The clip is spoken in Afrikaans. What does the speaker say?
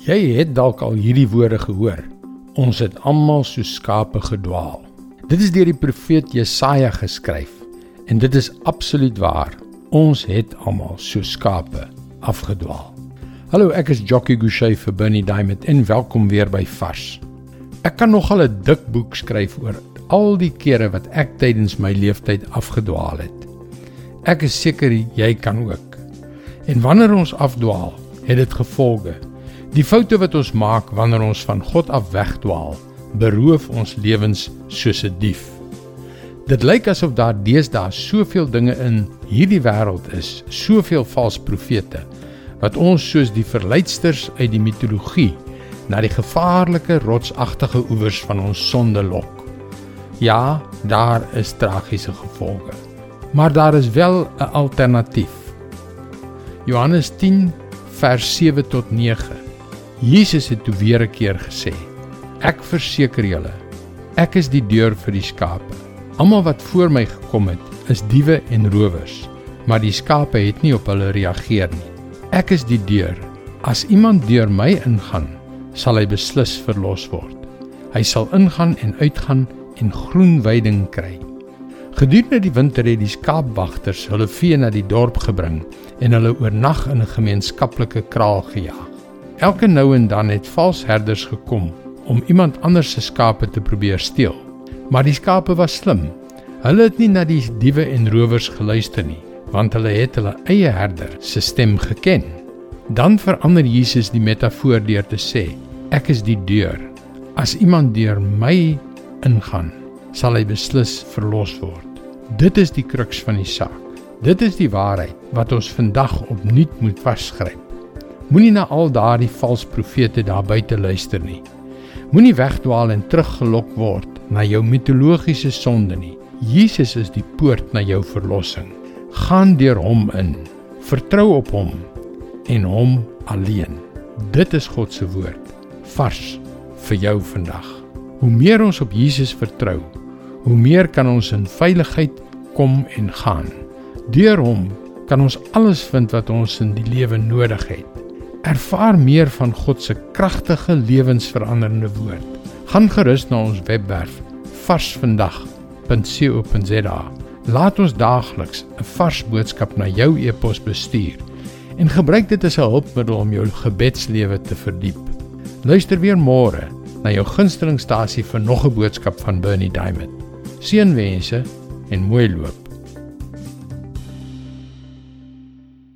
Jy het dalk al hierdie woorde gehoor. Ons het almal so skape gedwaal. Dit is deur die profeet Jesaja geskryf en dit is absoluut waar. Ons het almal so skape afgedwaal. Hallo, ek is Jockey Gouchee vir Bernie Diamond en welkom weer by Vars. Ek kan nogal 'n dik boek skryf oor al die kere wat ek tydens my lewenstyd afgedwaal het. Ek is seker jy kan ook. En wanneer ons afdwaal, het dit gevolge. Die foute wat ons maak wanneer ons van God af wegdwaal, beroof ons lewens soos 'n dief. Dit lyk asof daar deesdae soveel dinge in hierdie wêreld is, soveel valse profete wat ons soos die verleidsters uit die mitologie na die gevaarlike rotsagtige oewers van ons sonde lok. Ja, daar is tragiese gevolge. Maar daar is wel 'n alternatief. Johannes 10 vers 7 tot 9. Jesus het toe weer 'n keer gesê: Ek verseker julle, ek is die deur vir die skape. Almal wat voor my gekom het, is diewe en rowers, maar die skape het nie op hulle reageer nie. Ek is die deur. As iemand deur my ingaan, sal hy beslis verlos word. Hy sal ingaan en uitgaan en groen weiding kry. Gedurende die winter het die skaapwagters hulle vee na die dorp gebring en hulle oornag in 'n gemeenskaplike kraal gejaag. Elke nou en dan het valsherders gekom om iemand anders se skape te probeer steel. Maar die skape was slim. Hulle het nie na die diewe en rowers geluister nie, want hulle het hulle eie herder se stem geken. Dan verander Jesus die metafoor deur te sê: Ek is die deur. As iemand deur my ingaan, sal hy beslis verlos word. Dit is die kruks van die saak. Dit is die waarheid wat ons vandag opnuut moet vasgryp. Moenie na al daardie valse profete daar buite luister nie. Moenie wegdwaal en teruggelok word na jou mitologiese sonde nie. Jesus is die poort na jou verlossing. Gaan deur hom in. Vertrou op hom en hom alleen. Dit is God se woord vars vir jou vandag. Hoe meer ons op Jesus vertrou, hoe meer kan ons in veiligheid kom en gaan. Deur hom kan ons alles vind wat ons in die lewe nodig het. Ervaar meer van God se kragtige lewensveranderende woord. Gaan gerus na ons webwerf varsvandag.co.za. Laat ons daagliks 'n vars boodskap na jou e-pos bestuur en gebruik dit as 'n hulpmiddel om jou gebedslewe te verdiep. Luister weer môre na jou gunstelingstasie vir nog 'n boodskap van Bernie Diamond. Seënwense en mooi loop.